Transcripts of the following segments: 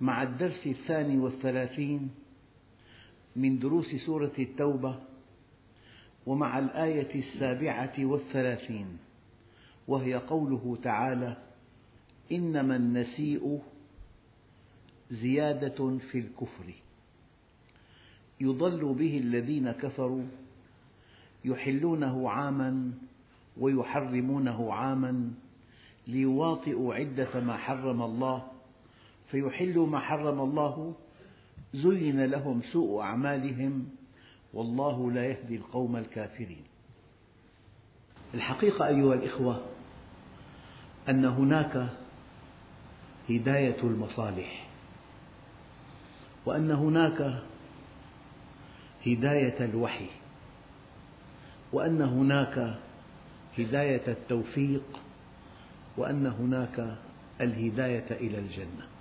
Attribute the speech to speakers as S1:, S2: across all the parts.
S1: مع الدرس الثاني والثلاثين من دروس سورة التوبة ومع الآية السابعة والثلاثين وهي قوله تعالى إنما النسيء زيادة في الكفر. يضل به الذين كفروا يحلونه عاما ويحرمونه عاما ليواطئوا عدة ما حرم الله فيحلوا ما حرم الله زين لهم سوء أعمالهم والله لا يهدي القوم الكافرين. الحقيقة أيها الإخوة أن هناك هداية المصالح وأن هناك هداية الوحي وأن هناك هداية التوفيق وأن هناك الهداية إلى الجنة.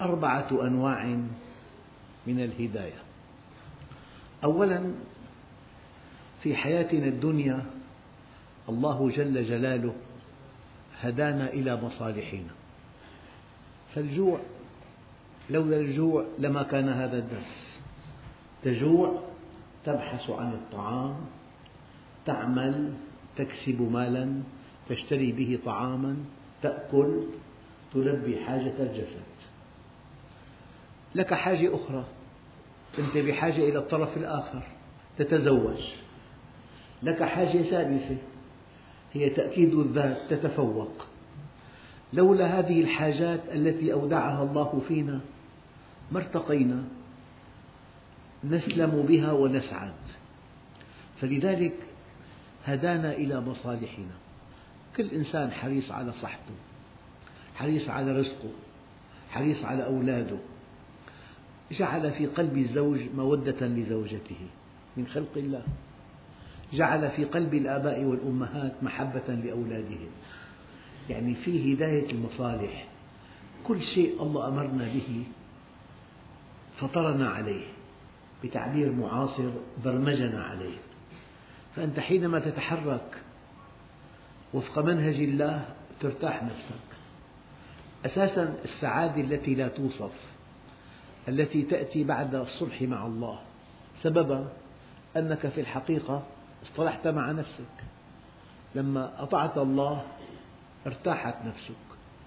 S1: أربعة أنواع من الهداية. أولا في حياتنا الدنيا الله جل جلاله هدانا إلى مصالحنا. فالجوع لولا الجوع لما كان هذا الدرس. تجوع تبحث عن الطعام تعمل تكسب مالا تشتري به طعاما تأكل تلبي حاجة الجسد. لك حاجة أخرى. أنت بحاجة إلى الطرف الآخر. تتزوج. لك حاجة سادسة هي تأكيد الذات. تتفوق. لولا هذه الحاجات التي أودعها الله فينا ما ارتقينا. نسلم بها ونسعد. فلذلك هدانا إلى مصالحنا. كل إنسان حريص على صحته. حريص على رزقه. حريص على أولاده. جعل في قلب الزوج مودة لزوجته من خلق الله. جعل في قلب الآباء والأمهات محبة لأولادهم. يعني في هداية المصالح. كل شيء الله أمرنا به فطرنا عليه. بتعبير معاصر برمجنا عليه. فأنت حينما تتحرك وفق منهج الله ترتاح نفسك. أساسا السعادة التي لا توصف. التي تأتي بعد الصلح مع الله. سببها أنك في الحقيقة اصطلحت مع نفسك. لما أطعت الله ارتاحت نفسك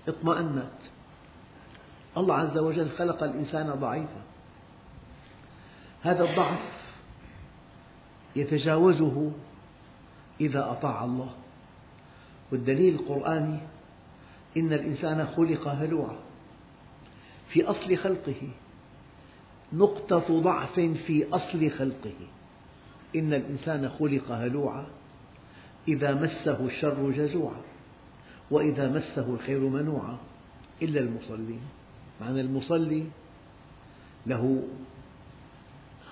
S1: اطمأنت. الله عز وجل خلق الإنسان ضعيفا. هذا الضعف يتجاوزه إذا أطاع الله. والدليل القرآني إن الإنسان خلق هلوعا في أصل خلقه. نقطة ضعف في أصل خلقه. إن الإنسان خلق هلوعا إذا مسه الشر جزوعا وإذا مسه الخير منوعا إلا المصلين. معنى المصلي له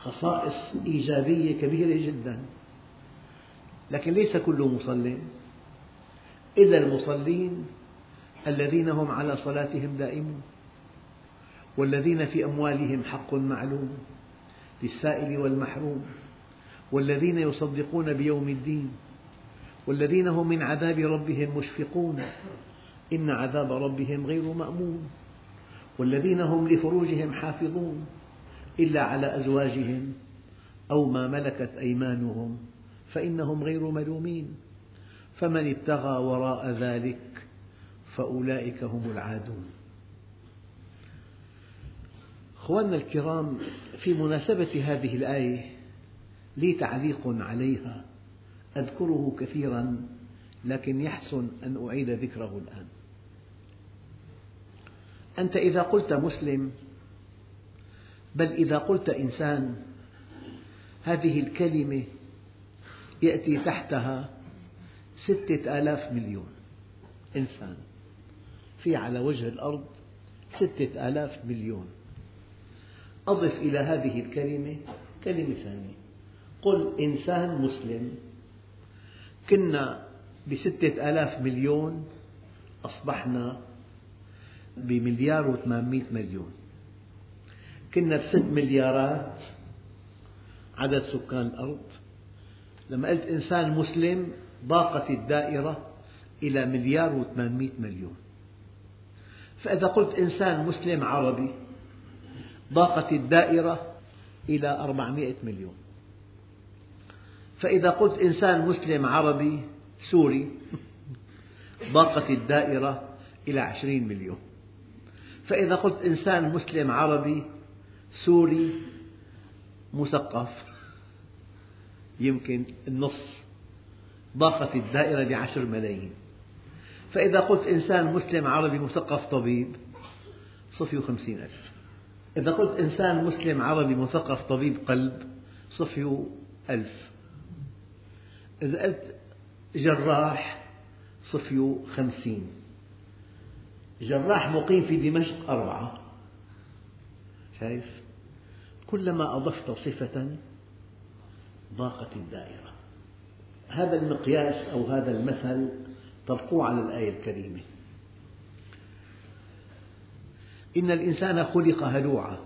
S1: خصائص إيجابية كبيرة جدا لكن ليس كل مصل إلا المصلين الذين هم على صلاتهم دائمون. والذين في أموالهم حق معلوم للسائل والمحروم والذين يصدقون بيوم الدين والذين هم من عذاب ربهم مشفقون إن عذاب ربهم غير مأمون والذين هم لفروجهم حافظون إلا على أزواجهم أو ما ملكت أيمانهم فإنهم غير ملومين فمن ابتغى وراء ذلك فأولئك هم العادون أخواننا الكرام في مناسبة هذه الآية لي تعليق عليها أذكره كثيرا لكن يحسن أن أعيد ذكره الآن. أنت إذا قلت مسلم بل إذا قلت إنسان هذه الكلمة يأتي تحتها ستة آلاف مليون إنسان في على وجه الأرض ستة آلاف مليون. أضف إلى هذه الكلمة كلمة ثانية. قل إنسان مسلم كنا بستة آلاف مليون أصبحنا بمليار وثمانمئة مليون. كنا بست مليارات عدد سكان الأرض. لما قلت إنسان مسلم ضاقت الدائرة إلى مليار وثمانمئة مليون. فإذا قلت إنسان مسلم عربي ضاقت الدائرة إلى أربعمئة مليون. فإذا قلت إنسان مسلم عربي سوري ضاقت الدائرة إلى عشرين مليون. فإذا قلت إنسان مسلم عربي سوري مثقف يمكن النصف ضاقت الدائرة بعشر ملايين. فإذا قلت إنسان مسلم عربي مثقف طبيب صفي خمسين ألف. إذا قلت إنسان مسلم عربي مثقف طبيب قلب صفي ألف. إذا قلت جراح صفي خمسين. جراح مقيم في دمشق أربعة. شايف؟ كلما أضفت صفة ضاقت الدائرة. هذا المقياس أو هذا المثل طبقوه على الآية الكريمة. إن الإنسان خلق هلوعا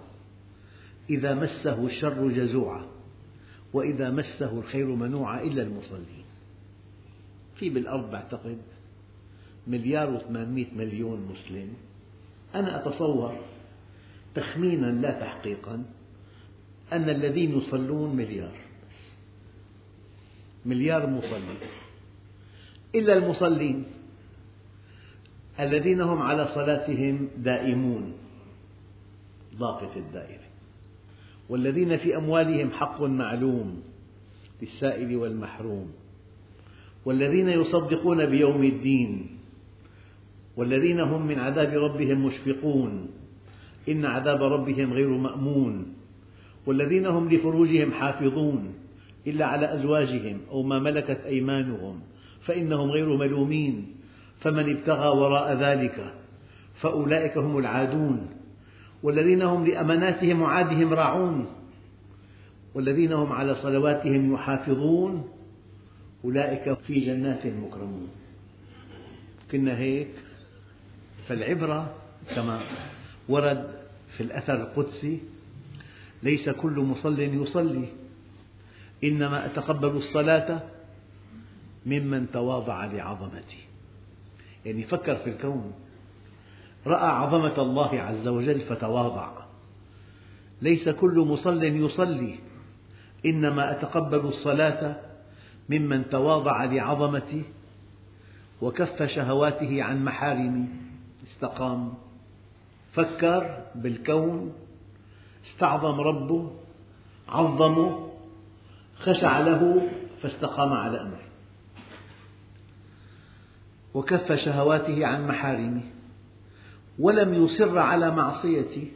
S1: إذا مسه الشر جزوعا وإذا مسه الخير منوعا إلا المصلين. في بالأرض بعتقد مليار وثمانمئة مليون مسلم. أنا أتصور تخمينا لا تحقيقا أن الذين يصلون مليار مليار مصلي إلا المصلين. الذين هم على صلاتهم دائمون. ضاقت الدائرة. والذين في أموالهم حق معلوم للسائل والمحروم. والذين يصدقون بيوم الدين. والذين هم من عذاب ربهم مشفقون. إن عذاب ربهم غير مأمون. والذين هم لفروجهم حافظون. إلا على أزواجهم أو ما ملكت أيمانهم. فإنهم غير ملومين. فمن ابتغى وراء ذلك فأولئك هم العادون والذين هم لأماناتهم وعادهم راعون والذين هم على صلواتهم يحافظون أولئك في جنات مكرمون. كنا هيك؟ فالعبرة كما ورد في الأثر القدسي ليس كل مصل يصلي إنما أتقبل الصلاة ممن تواضع لعظمتي يعني فكر في الكون. رأى عظمة الله عز وجل فتواضع. ليس كل مصل يصلي. إنما أتقبل الصلاة ممن تواضع لعظمتي وكف شهواته عن محارمي استقام. فكر بالكون استعظم ربه عظمه خشع له فاستقام على أمره. وكف شهواته عن محارمه ولم يصر على معصيته.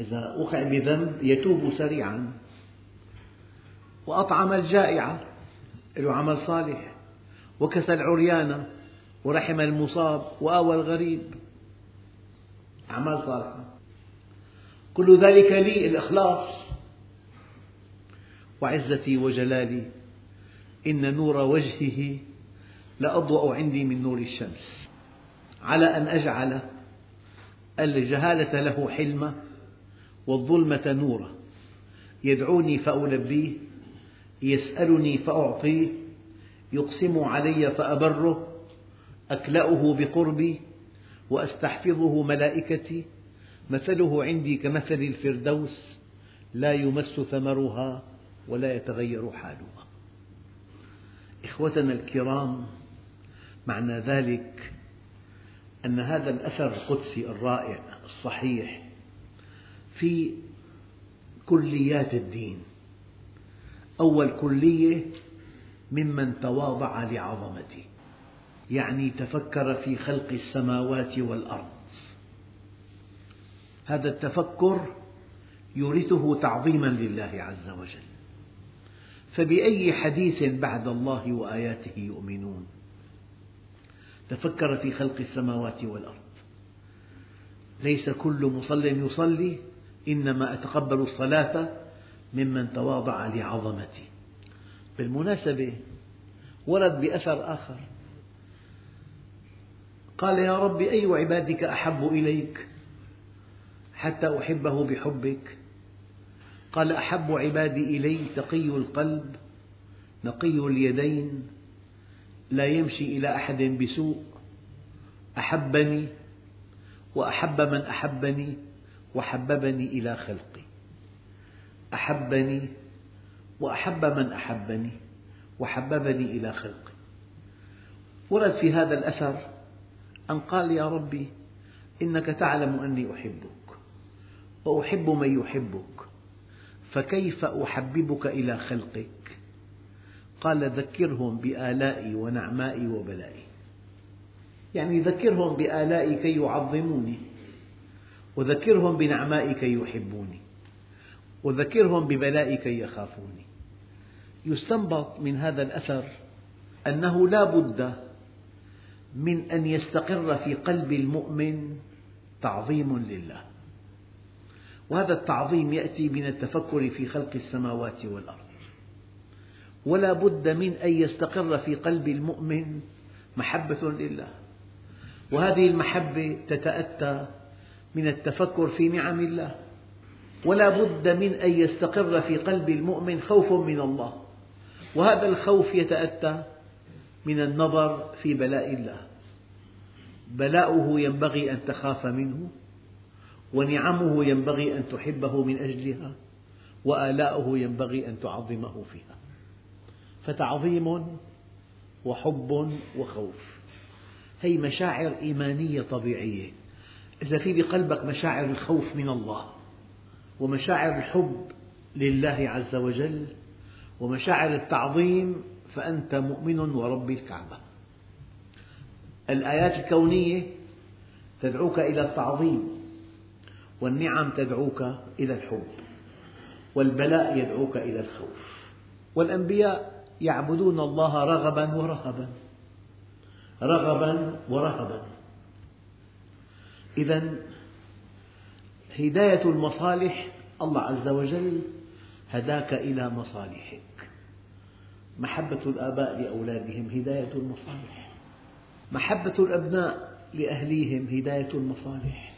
S1: إذا وقع بذنب يتوب سريعا وأطعم الجائع له عمل صالح وكسى العريان ورحم المصاب وآوى الغريب. أعمال صالحة. كل ذلك لي الإخلاص. وعزتي وجلالي إن نور وجهه لأضوأ عندي من نور الشمس. على أن أجعل الجهالة له حلما والظلمة نورا. يدعوني فألبيه يسألني فأعطيه يقسم علي فأبره أكلأه بقربي وأستحفظه ملائكتي. مثله عندي كمثل الفردوس لا يمس ثمرها ولا يتغير حالها. إخوتنا الكرام معنى ذلك أن هذا الأثر القدسي الرائع الصحيح في كليات الدين. أول كلية ممن تواضع لعظمته يعني تفكر في خلق السماوات والأرض. هذا التفكر يورثه تعظيما لله عز وجل. فبأي حديث بعد الله وآياته يؤمنون؟ تفكر في خلق السماوات والأرض. ليس كل مصل يصلي إنما أتقبل الصلاة ممن تواضع لعظمتي. بالمناسبة ورد بأثر آخر. قال يا رب أي عبادك أحب إليك حتى أحبه بحبك؟ قال أحب عبادي إلي تقي القلب نقي اليدين لا يمشي إلى أحد بسوء. أحبني وأحب من أحبني وحببني إلى خلقي. أحبني وأحب من أحبني وحببني إلى خلقي. ورد في هذا الأثر أن قال يا ربي إنك تعلم أني أحبك وأحب من يحبك فكيف أحببك إلى خلقك؟ قال ذكرهم بآلائي ونعمائي وبلائي. يعني ذكرهم بآلائي كي يعظموني وذكرهم بنعمائي كي يحبوني وذكرهم ببلائي كي يخافوني. يستنبط من هذا الأثر أنه لا بد من أن يستقر في قلب المؤمن تعظيم لله. وهذا التعظيم يأتي من التفكر في خلق السماوات والأرض. ولا بد من أن يستقر في قلب المؤمن محبة لله. وهذه المحبة تتأتى من التفكر في نعم الله. ولا بد من أن يستقر في قلب المؤمن خوف من الله. وهذا الخوف يتأتى من النظر في بلاء الله. بلاؤه ينبغي أن تخاف منه ونعمه ينبغي أن تحبه من أجلها وآلاؤه ينبغي أن تعظمه فيها. فتعظيم وحب وخوف. هي مشاعر إيمانية طبيعية. إذا في بقلبك مشاعر الخوف من الله ومشاعر الحب لله عز وجل ومشاعر التعظيم فأنت مؤمن ورب الكعبة. الآيات الكونية تدعوك إلى التعظيم والنعم تدعوك إلى الحب والبلاء يدعوك إلى الخوف. والأنبياء يعبدون الله رغبا ورهبا. رغبا ورهبا. إذا هداية المصالح الله عز وجل هداك إلى مصالحك. محبة الآباء لأولادهم هداية المصالح. محبة الأبناء لأهليهم هداية المصالح.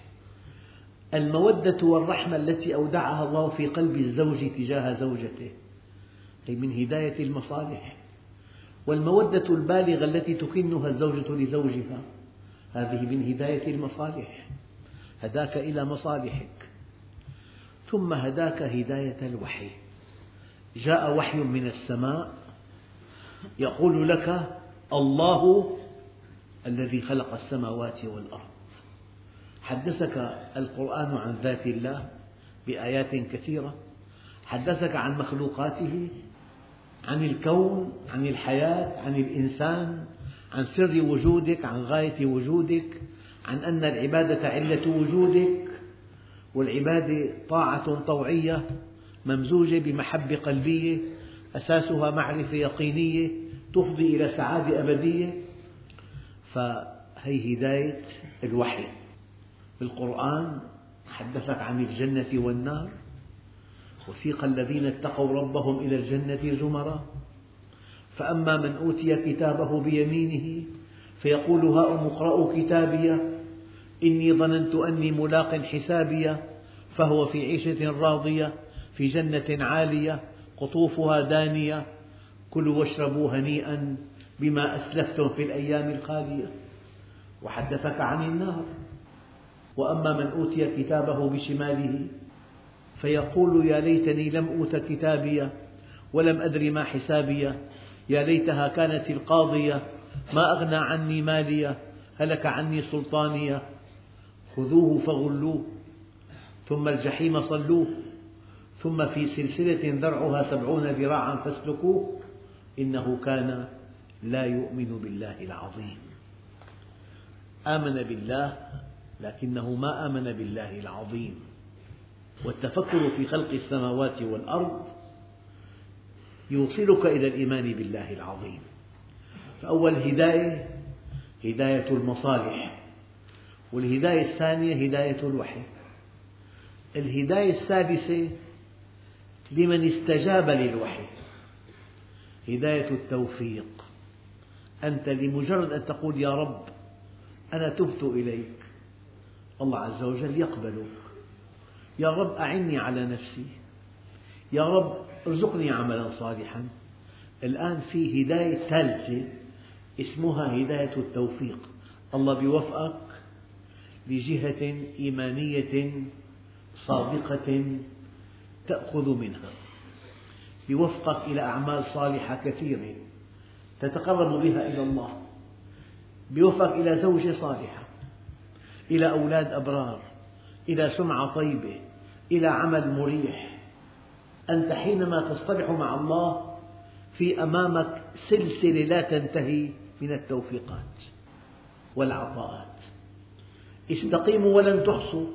S1: المودة والرحمة التي أودعها الله في قلب الزوج تجاه زوجته. من هداية المصالح. والمودة البالغة التي تكنها الزوجة لزوجها هذه من هداية المصالح. هداك إلى مصالحك. ثم هداك هداية الوحي. جاء وحي من السماء يقول لك الله الذي خلق السماوات والأرض. حدثك القرآن عن ذات الله بآيات كثيرة. حدثك عن مخلوقاته عن الكون عن الحياة عن الإنسان عن سر وجودك عن غاية وجودك عن أن العبادة علة وجودك. والعبادة طاعة طوعية ممزوجة بمحبة قلبية أساسها معرفة يقينية تفضي إلى سعادة أبدية. فهي هداية الوحي. بالقرآن حدثك عن الجنة والنار. وسيق الذين اتقوا ربهم إلى الجنة زمرا. فأما من أوتي كتابه بيمينه فيقول هاؤم اقرءوا كتابي إني ظننت أني ملاق حسابي فهو في عيشة راضية في جنة عالية قطوفها دانية كلوا واشربوا هنيئا بما أسلفتم في الأيام الخالية. وحدثك عن النار. وأما من أوتي كتابه بشماله فيقول يا ليتني لم أوت كتابي ولم أدر ما حسابي يا ليتها كانت القاضية. ما أغنى عني مالية. هلك عني سلطانية. خذوه فغلوه. ثم الجحيم صلوه. ثم في سلسلة ذرعها سبعون ذراعا فاسلكوه. إنه كان لا يؤمن بالله العظيم. آمن بالله لكنه ما آمن بالله العظيم. والتفكر في خلق السماوات والأرض يوصلك إلى الإيمان بالله العظيم. فأول هداية هداية المصالح والهداية الثانية هداية الوحي. الهداية السادسة لمن استجاب للوحي هداية التوفيق. أنت لمجرد أن تقول يا رب أنا تبت إليك الله عز وجل يقبلك. يا رب أعني على نفسي. يا رب ارزقني عملا صالحا. الآن في هداية ثالثة اسمها هداية التوفيق. الله بيوفقك لجهة إيمانية صادقة تأخذ منها. يوفقك إلى أعمال صالحة كثيرة تتقرب بها إلى الله. يوفقك إلى زوجة صالحة إلى أولاد أبرار إلى سمعة طيبة. إلى عمل مريح. أنت حينما تصطلح مع الله في أمامك سلسلة لا تنتهي من التوفيقات والعطاءات. استقيموا ولن تحصوا.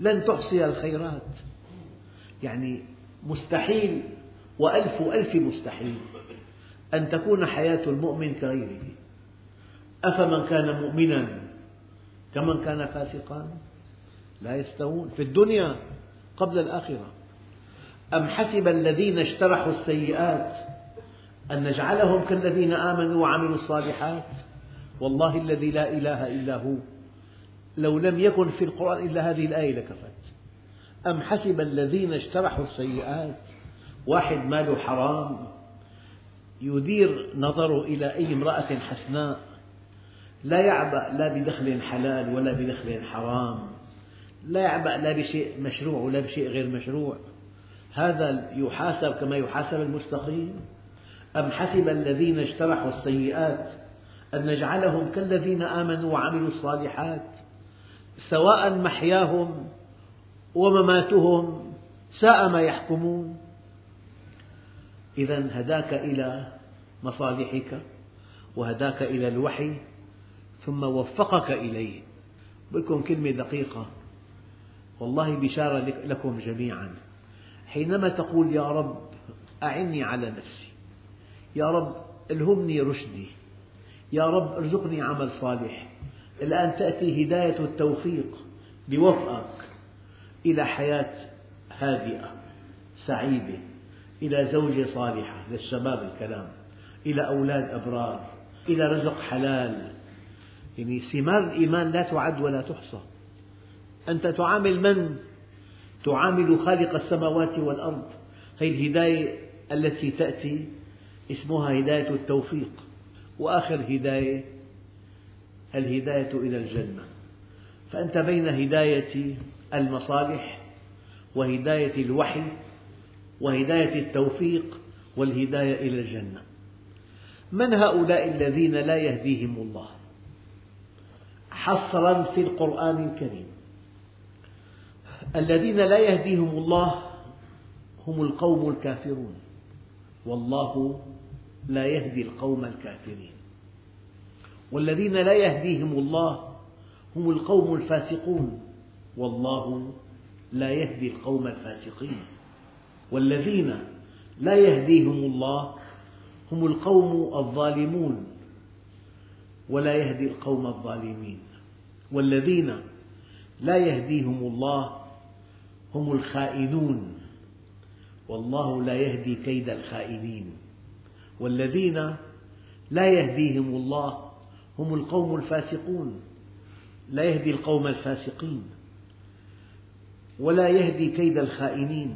S1: لن تحصي الخيرات. يعني مستحيل وألف ألف مستحيل أن تكون حياة المؤمن كغيره. أفمن كان مؤمنا كمن كان فاسقا؟ لا يستوون في الدنيا قبل الآخرة. أم حسب الذين اجترحوا السيئات أن نجعلهم كالذين آمنوا وعملوا الصالحات؟ والله الذي لا إله إلا هو. لو لم يكن في القرآن إلا هذه الآية لكفت. أم حسب الذين اجترحوا السيئات؟ واحد ماله حرام يدير نظره إلى أي امرأة حسناء لا يعبأ لا بدخل حلال ولا بدخل حرام. لا يعبأ لا بشيء مشروع ولا بشيء غير مشروع. هذا يحاسب كما يحاسب المستقيم أم حسب الذين اجترحوا السيئات أن نجعلهم كالذين آمنوا وعملوا الصالحات سواء محياهم ومماتهم ساء ما يحكمون. إذا هداك إلى مصالحك وهداك إلى الوحي ثم وفقك إليه. لكم كلمة دقيقة. والله بشارة لكم جميعا. حينما تقول يا رب أعني على نفسي. يا رب ألهمني رشدي. يا رب ارزقني عمل صالح. الآن تأتي هداية التوفيق بوفقك إلى حياة هادئة سعيدة إلى زوجة صالحة للشباب الكلام إلى أولاد أبرار إلى رزق حلال. يعني ثمار الإيمان لا تعد ولا تحصى. أنت تعامل من؟ تعامل خالق السماوات والأرض. هذه الهداية التي تأتي اسمها هداية التوفيق. وآخر هداية الهداية إلى الجنة. فأنت بين هداية المصالح وهداية الوحي وهداية التوفيق والهداية إلى الجنة. من هؤلاء الذين لا يهديهم الله؟ حصرا في القرآن الكريم. الذين لا يهديهم الله هم القوم الكافرون. والله لا يهدي القوم الكافرين. والذين لا يهديهم الله هم القوم الفاسقون. والله لا يهدي القوم الفاسقين. والذين لا يهديهم الله هم القوم الظالمون. ولا يهدي القوم الظالمين. والذين لا يهديهم الله هم الخائنون. والله لا يهدي كيد الخائنين. والذين لا يهديهم الله هم القوم الفاسقون. لا يهدي القوم الفاسقين. ولا يهدي كيد الخائنين.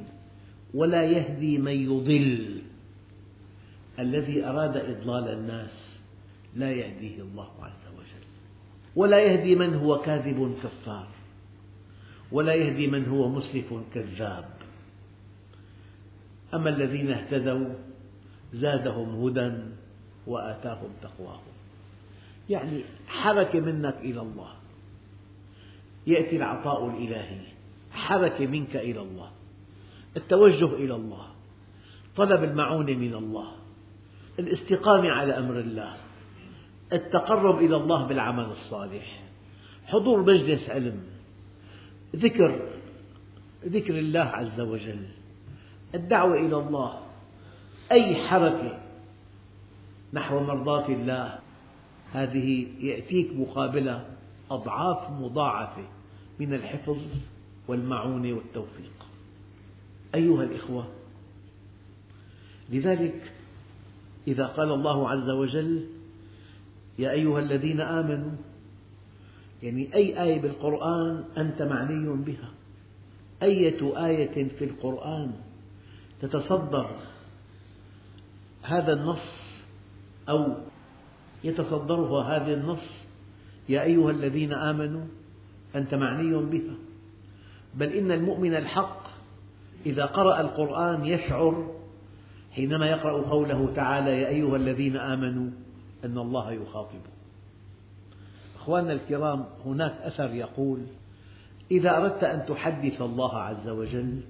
S1: ولا يهدي من يضل. الذي أراد إضلال الناس لا يهديه الله عز وجل. ولا يهدي من هو كاذب كفار. ولا يهدي من هو مسرف كذاب. أما الذين اهتدوا زادهم هدى وآتاهم تقواهم. يعني حركة منك إلى الله. يأتي العطاء الإلهي. حركة منك إلى الله. التوجه إلى الله. طلب المعونة من الله. الاستقامة على أمر الله. التقرب إلى الله بالعمل الصالح. حضور مجلس علم. ذكر ذكر الله عز وجل الدعوة إلى الله أي حركة نحو مرضاة الله هذه يأتيك مقابلة أضعاف مضاعفة من الحفظ والمعونة والتوفيق. أيها الإخوة لذلك إذا قال الله عز وجل يا أيها الذين آمنوا يعني أي آية بالقرآن أنت معني بها. أية آية في القرآن تتصدر هذا النص أو يتصدرها هذا النص يا أيها الذين آمنوا أنت معني بها. بل إن المؤمن الحق إذا قرأ القرآن يشعر حينما يقرأ قوله تعالى يا أيها الذين آمنوا أن الله يخاطبه أخواننا الكرام هناك أثر يقول إذا أردت أن تحدث الله عز وجل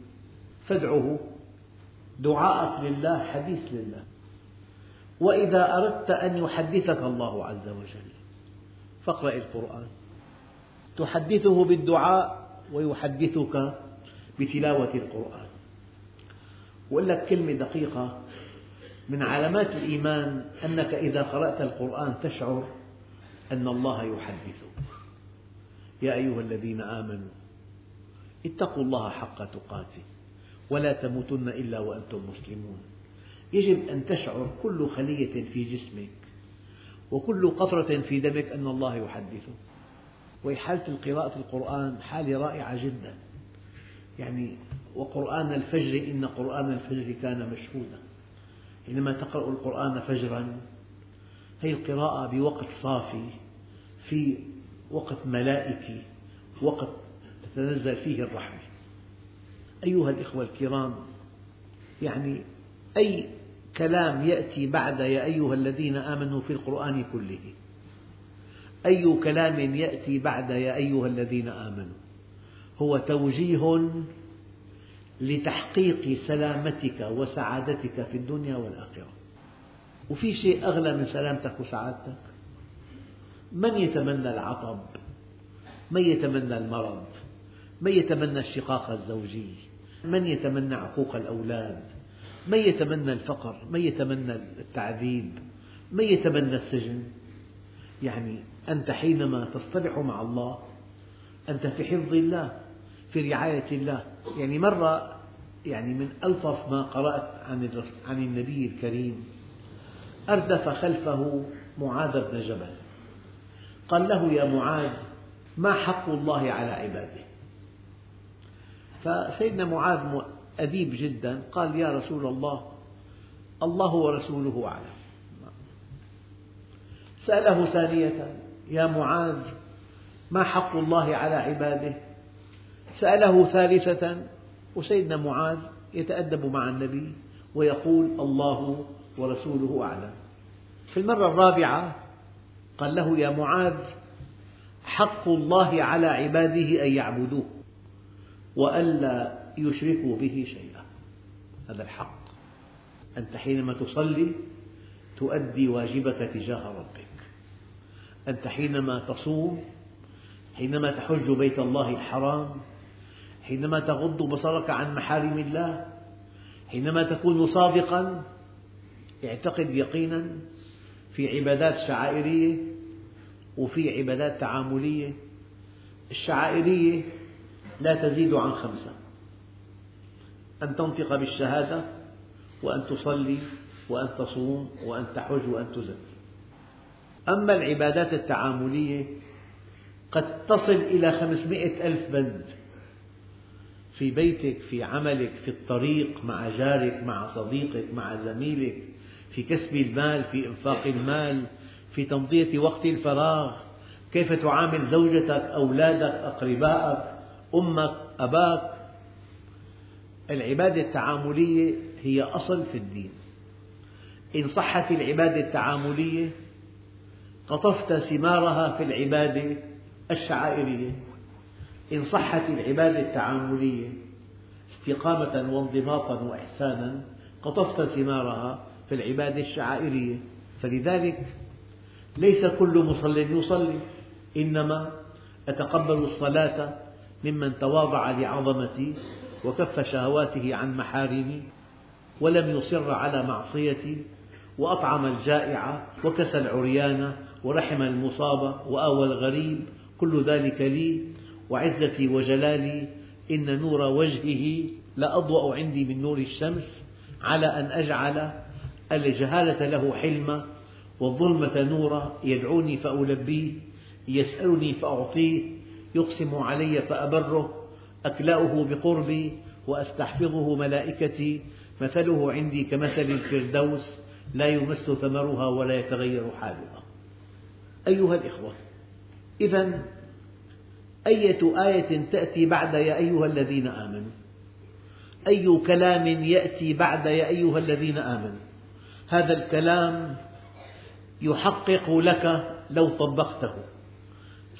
S1: فادعه. دعاءك لله حديث لله. وإذا أردت أن يحدثك الله عز وجل فاقرأ القرآن. تحدثه بالدعاء ويحدثك بتلاوة القرآن. وأقول لك كلمة دقيقة. من علامات الإيمان أنك إذا قرأت القرآن تشعر أن الله يحدثك. يا أيها الذين آمنوا اتقوا الله حق تقاته ولا تموتن إلا وأنتم مسلمون. يجب أن تشعر كل خلية في جسمك وكل قطرة في دمك أن الله يحدثك. وحالة قراءة القرآن حالة رائعة جدا. يعني وقرآن الفجر إن قرآن الفجر كان مشهودا. حينما تقرأ القرآن فجرا هذه القراءة بوقت صافي في وقت ملائكي وقت تتنزل فيه الرحمة. أيها الإخوة الكرام يعني أي كلام يأتي بعد يا أيها الذين آمنوا في القرآن كله. أي كلام يأتي بعد يا أيها الذين آمنوا. هو توجيه لتحقيق سلامتك وسعادتك في الدنيا والآخرة. وفي شيء أغلى من سلامتك وسعادتك. من يتمنى العطب؟ من يتمنى المرض؟ من يتمنى الشقاق الزوجي؟ من يتمنى عقوق الأولاد؟ من يتمنى الفقر؟ من يتمنى التعذيب؟ من يتمنى السجن؟ يعني أنت حينما تصطلح مع الله أنت في حفظ الله في رعاية الله. يعني مرة يعني من ألطف ما قرأت عن عن النبي الكريم. أردف خلفه معاذ بن جبل. قال له يا معاذ ما حق الله على عباده؟ فسيدنا معاذ أديب جدا قال يا رسول الله الله ورسوله أعلم. سأله ثانية يا معاذ ما حق الله على عباده؟ سأله ثالثة وسيدنا معاذ يتأدب مع النبي ويقول الله ورسوله أعلم. في المرة الرابعة قال له يا معاذ حق الله على عباده أن يعبدوه وألا يشركوا به شيئا. هذا الحق. أنت حينما تصلي تؤدي واجبك تجاه ربك. أنت حينما تصوم حينما تحج بيت الله الحرام حينما تغض بصرك عن محارم الله حينما تكون صادقا اعتقد يقينا في عبادات شعائرية وفي عبادات تعاملية. الشعائرية لا تزيد عن خمسة. أن تنطق بالشهادة وأن تصلي وأن تصوم وأن تحج وأن تزكي. أما العبادات التعاملية قد تصل إلى خمسمائة ألف بند. في بيتك في عملك في الطريق مع جارك مع صديقك مع زميلك. في كسب المال في إنفاق المال في تمضية وقت الفراغ. كيف تعامل زوجتك أولادك أقربائك أمك أباك؟ العبادة التعاملية هي أصل في الدين. إن صحت العبادة التعاملية قطفت ثمارها في العبادة الشعائرية. إن صحت العبادة التعاملية استقامة وانضباطا وإحسانا قطفت ثمارها في العبادة الشعائرية. فلذلك ليس كل مصل يصلي إنما أتقبل الصلاة ممن تواضع لعظمتي وكف شهواته عن محارمي ولم يصر على معصيتي وأطعم الجائع وكسى العريان ورحم المصاب وآوى الغريب. كل ذلك لي وعزتي وجلالي إن نور وجهه لأضوأ عندي من نور الشمس على أن أجعل الجهالة له حلما والظلمة نورا يدعوني فألبيه يسألني فأعطيه يقسم علي فأبره أكلأه بقربي وأستحفظه ملائكتي مثله عندي كمثل الفردوس لا يمس ثمرها ولا يتغير حالها. أيها الإخوة إذا أية آية تأتي بعد يا أيها الذين آمنوا؟ أي كلام يأتي بعد يا أيها الذين آمنوا؟ هذا الكلام يحقق لك لو طبقته.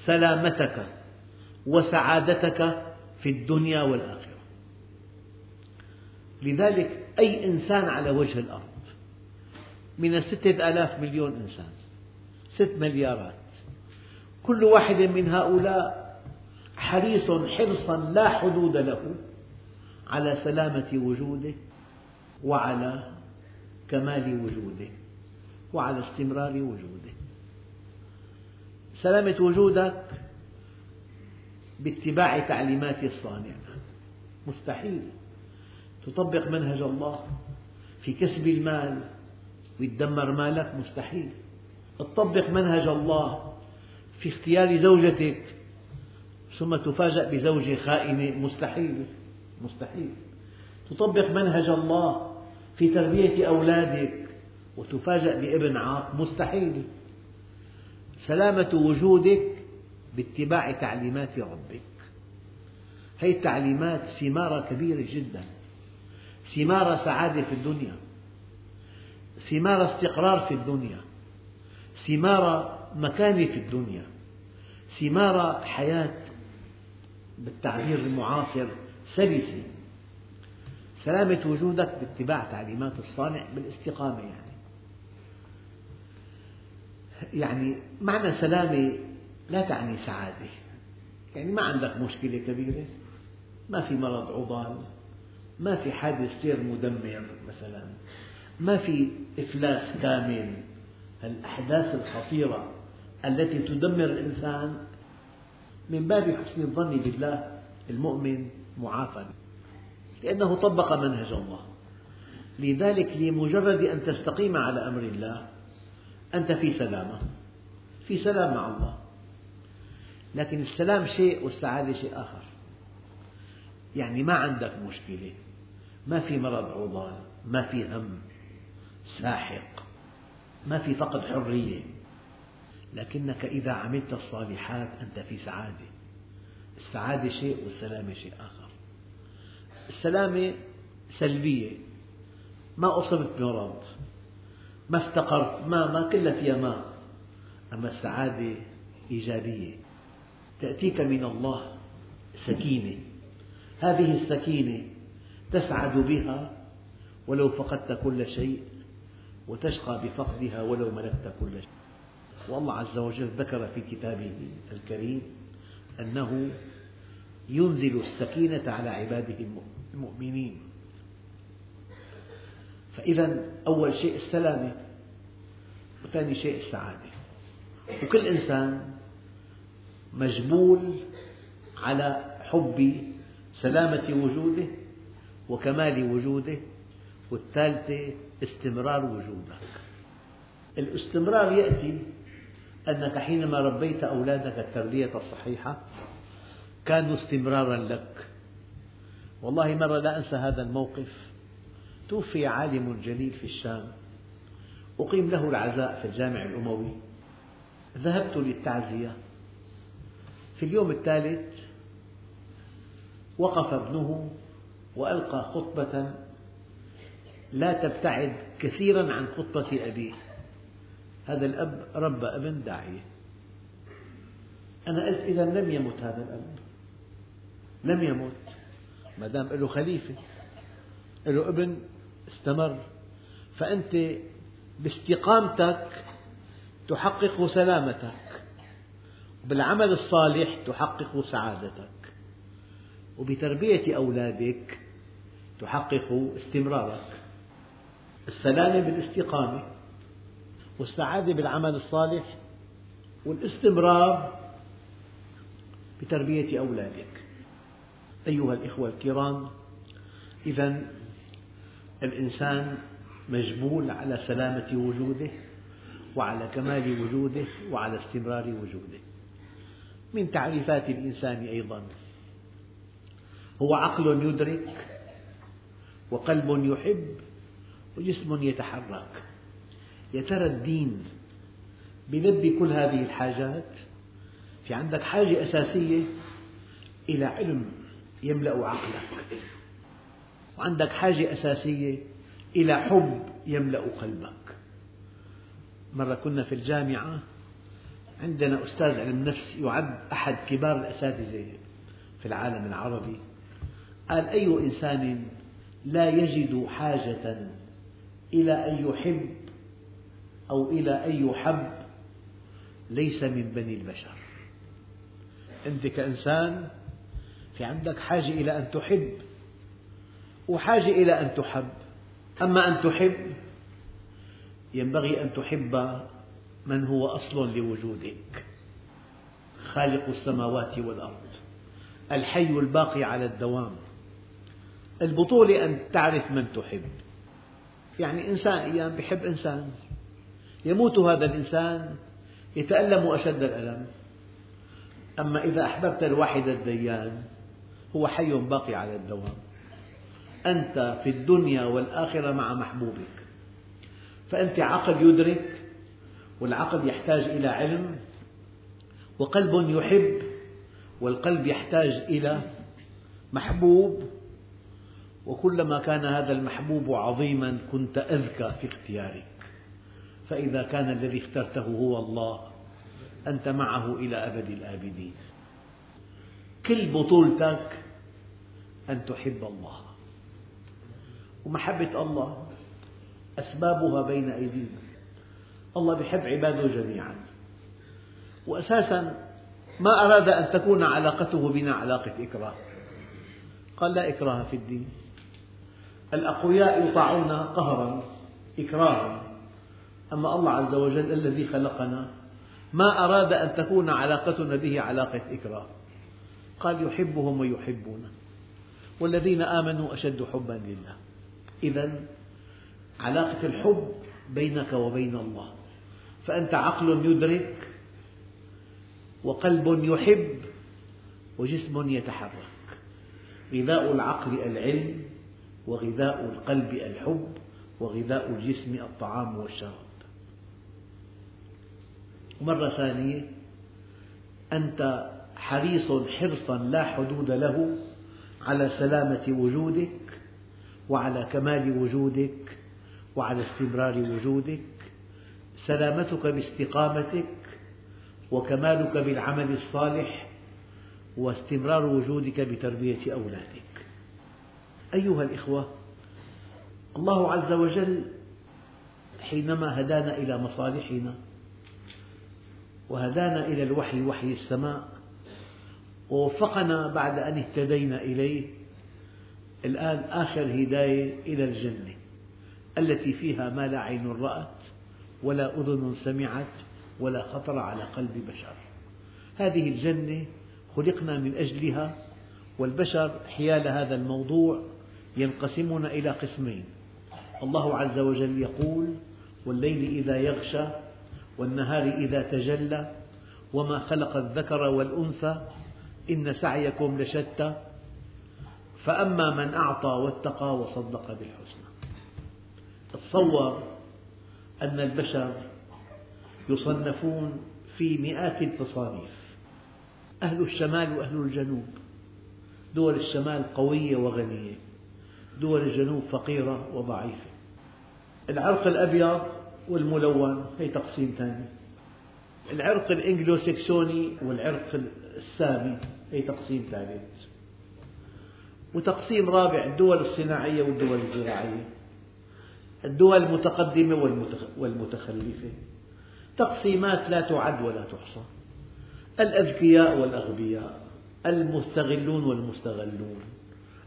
S1: سلامتك وسعادتك في الدنيا والآخرة. لذلك أي إنسان على وجه الأرض من الستة آلاف مليون إنسان ست مليارات كل واحد من هؤلاء حريص حرصا لا حدود له على سلامة وجوده وعلى كمال وجوده وعلى استمرار وجوده. سلامة وجودك باتباع تعليمات الصانع. مستحيل. تطبق منهج الله في كسب المال ويتدمر مالك مستحيل. تطبق منهج الله في اختيار زوجتك ثم تفاجأ بزوجة خائنة مستحيل. مستحيل. تطبق منهج الله في تربية أولادك وتفاجأ بابن عاق مستحيل. سلامة وجودك باتباع تعليمات ربك. هذه التعليمات ثمارة كبيرة جدا. ثمار سعادة في الدنيا. ثمار استقرار في الدنيا. ثمار مكانة في الدنيا. ثمار حياة بالتعبير المعاصر سلسة. سلامة وجودك باتباع تعليمات الصانع بالاستقامة يعني. يعني معنى سلامة لا تعني سعادة. يعني ما عندك مشكلة كبيرة. ما في مرض عضال. ما في حادث سير مدمر مثلا. ما في إفلاس كامل. الأحداث الخطيرة التي تدمر الإنسان من باب حسن الظن بالله المؤمن معافى. لأنه طبق منهج الله. لذلك لمجرد أن تستقيم على أمر الله أنت في سلامة في سلام مع الله. لكن السلام شيء والسعادة شيء آخر. يعني ما عندك مشكلة ما في مرض عضال ما في هم ساحق ما في فقد حرية. لكنك إذا عملت الصالحات أنت في سعادة. السعادة شيء والسلامة شيء آخر. السلامة سلبية. ما أصبت بمرض. ما افتقرت. ما ما كلها فيها ما. أما السعادة إيجابية. تأتيك من الله سكينة. هذه السكينة تسعد بها ولو فقدت كل شيء وتشقى بفقدها ولو ملكت كل شيء. والله عز وجل ذكر في كتابه الكريم أنه ينزل السكينة على عباده المؤمنين. فإذا أول شيء السلامة وثاني شيء السعادة. وكل إنسان مجبول على حب سلامة وجوده وكمال وجوده والثالثة استمرار وجودك. الاستمرار يأتي أنك حينما ربيت أولادك التربية الصحيحة كانوا استمرارا لك. والله مرة لا أنسى هذا الموقف. توفي عالم جليل في الشام. أقيم له العزاء في الجامع الأموي. ذهبت للتعزية. في اليوم الثالث وقف ابنه وألقى خطبة لا تبتعد كثيرا عن خطبة أبيه. هذا الأب ربى أبن داعية. أنا قلت إذا لم يمت هذا الأب. لم يمت. ما دام له خليفة له ابن استمر. فأنت باستقامتك تحقق سلامتك بالعمل الصالح تحقق سعادتك وبتربية أولادك تحقق استمرارك. السلامة بالاستقامة والسعادة بالعمل الصالح والاستمرار بتربية أولادك. أيها الإخوة الكرام إذا الإنسان مجبول على سلامة وجوده وعلى كمال وجوده وعلى استمرار وجوده. من تعريفات الإنسان أيضا هو عقل يدرك وقلب يحب وجسم يتحرك. يا ترى الدين بيلبي كل هذه الحاجات؟ في عندك حاجة أساسية إلى علم يملأ عقلك. وعندك حاجة أساسية إلى حب يملأ قلبك. مرة كنا في الجامعة عندنا أستاذ علم نفس يعد أحد كبار الأساتذة في العالم العربي. قال أي إنسان لا يجد حاجة إلى أن يحب أو إلى أن يحب ليس من بني البشر. أنت كإنسان في عندك حاجة إلى أن تحب وحاجة إلى أن تحب. أما أن تحب ينبغي أن تحب من هو أصل لوجودك. خالق السماوات والأرض الحي الباقي على الدوام. البطولة أن تعرف من تحب. يعني إنسان أيام يحب إنسان. يموت هذا الإنسان يتألم أشد الألم. أما إذا أحببت الواحد الديان هو حي باقي على الدوام. أنت في الدنيا والآخرة مع محبوبك. فأنت عقل يدرك والعقل يحتاج إلى علم وقلب يحب والقلب يحتاج إلى محبوب. وكلما كان هذا المحبوب عظيما كنت أذكى في اختيارك. فإذا كان الذي اخترته هو الله أنت معه إلى أبد الآبدين. كل بطولتك أن تحب الله. ومحبة الله أسبابها بين أيدينا. الله يحب عباده جميعا. وأساسا ما أراد أن تكون علاقته بنا علاقة إكراه. قال لا إكراه في الدين. الأقوياء يطاعون قهرا إكراها. أما الله عز وجل الذي خلقنا ما أراد أن تكون علاقتنا به علاقة إكراه. قال يحبهم ويحبونه. والذين آمنوا أشد حبا لله. إذا علاقة الحب بينك وبين الله. فأنت عقل يدرك وقلب يحب وجسم يتحرك. غذاء العقل العلم وغذاء القلب الحب وغذاء الجسم الطعام والشراب. مرة ثانية أنت حريص حرصا لا حدود له على سلامة وجودك وعلى كمال وجودك وعلى استمرار وجودك. سلامتك باستقامتك وكمالك بالعمل الصالح واستمرار وجودك بتربية أولادك. أيها الإخوة الله عز وجل حينما هدانا إلى مصالحنا وهدانا إلى الوحي وحي السماء ووفقنا بعد أن اهتدينا إليه. الآن آخر هداية إلى الجنة التي فيها ما لا عين رأت ولا أذن سمعت ولا خطر على قلب بشر. هذه الجنة خلقنا من أجلها والبشر حيال هذا الموضوع ينقسمون إلى قسمين. الله عز وجل يقول والليل إذا يغشى والنهار إذا تجلى وما خلق الذكر والأنثى إن سعيكم لشتى. فأما من أعطى واتقى وصدق بالحسنى. تصور أن البشر يصنفون في مئات التصانيف. أهل الشمال وأهل الجنوب. دول الشمال قوية وغنية. دول الجنوب فقيرة وضعيفة. العرق الأبيض والملون هي تقسيم ثاني. العرق الإنجلو سكسوني والعرق السامي. هي تقسيم ثالث. وتقسيم رابع الدول الصناعية والدول الزراعية. الدول المتقدمة والمتخلفة. تقسيمات لا تعد ولا تحصى. الأذكياء والأغبياء. المستغلون والمستغلون.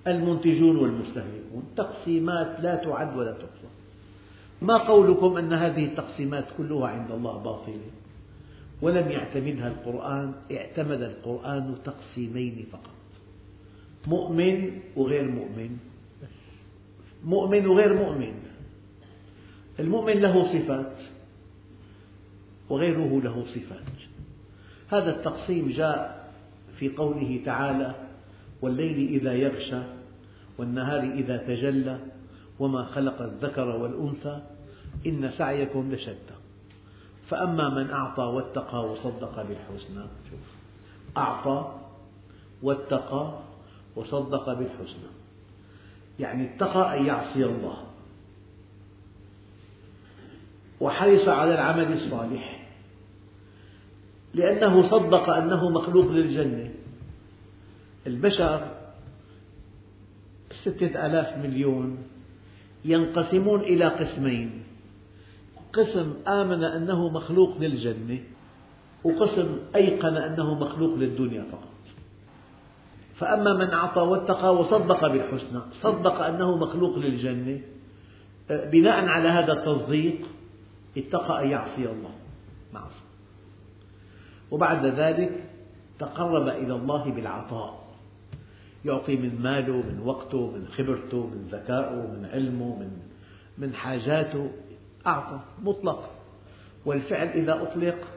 S1: المنتجون والمستهلكون. تقسيمات لا تعد ولا تحصى. ما قولكم أن هذه التقسيمات كلها عند الله باطلة؟ ولم يعتمدها القرآن اعتمد القرآن تقسيمين فقط. مؤمن وغير مؤمن. مؤمن وغير مؤمن. المؤمن له صفات وغيره له صفات. هذا التقسيم جاء في قوله تعالى والليل إذا يغشى والنهار إذا تجلى وما خلق الذكر والأنثى إن سعيكم لشتى فأما من أعطى واتقى وصدق بالحسنى أعطى واتقى وصدق بالحسنى. يعني اتقى أن يعصي الله. وحرص على العمل الصالح. لأنه صدق أنه مخلوق للجنة. البشر ستة آلاف مليون ينقسمون إلى قسمين. قسم آمن أنه مخلوق للجنة وقسم أيقن أنه مخلوق للدنيا فقط. فأما من أعطى واتقى وصدق بالحسنى صدق أنه مخلوق للجنة بناء على هذا التصديق اتقى أن يعصي الله. معصية وبعد ذلك تقرب إلى الله بالعطاء. يعطي من ماله من وقته من خبرته من ذكائه من علمه من من حاجاته. أعطى مطلق. والفعل إذا أطلق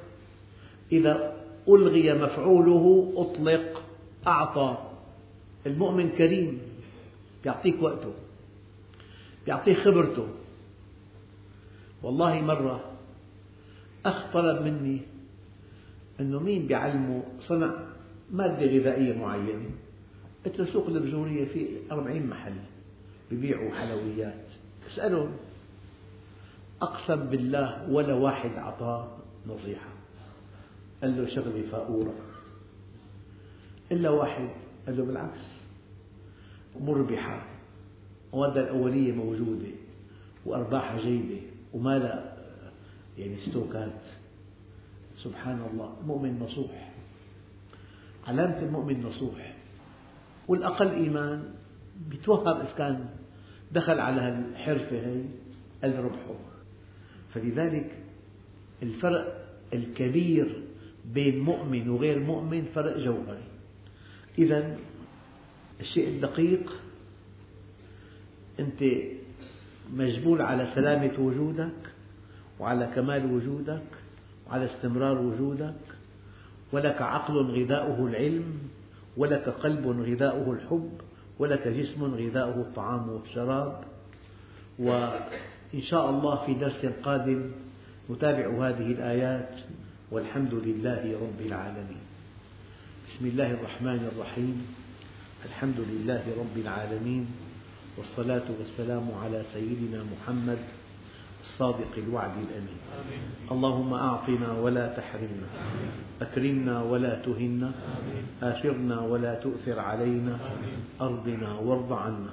S1: إذا ألغي مفعوله أطلق أعطى. المؤمن كريم يعطيك وقته يعطيك خبرته. والله مرة أخ طلب مني أنه مين بيعلمه؟ صنع مادة غذائية معينة. قلت له سوق البجورية في أربعين محل ببيعوا حلويات. اسألهم. أقسم بالله ولا واحد أعطاه نصيحة. قال له شغلة فاؤورة إلا واحد. قال له بالعكس. مربحة المواد الأولية موجودة. وأرباحها جيدة. وما لا يعني ستوكات سبحان الله. مؤمن نصوح. علامة المؤمن نصوح. والأقل إيمان. بيتوهم إذا كان دخل على الحرفة هي قال ربحه. فلذلك الفرق الكبير بين مؤمن وغير مؤمن فرق جوهري. إذا الشيء الدقيق أنت مجبول على سلامة وجودك وعلى كمال وجودك وعلى استمرار وجودك ولك عقل غذاؤه العلم ولك قلب غذاؤه الحب ولك جسم غذاؤه الطعام والشراب وإن شاء الله في درس قادم نتابع هذه الآيات والحمد لله رب العالمين بسم الله الرحمن الرحيم الحمد لله رب العالمين والصلاة والسلام على سيدنا محمد الصادق الوعد الأمين. اللهم أعطنا ولا تحرمنا. أكرمنا ولا تهنا. آثرنا ولا تؤثر علينا أرضنا وارض عنا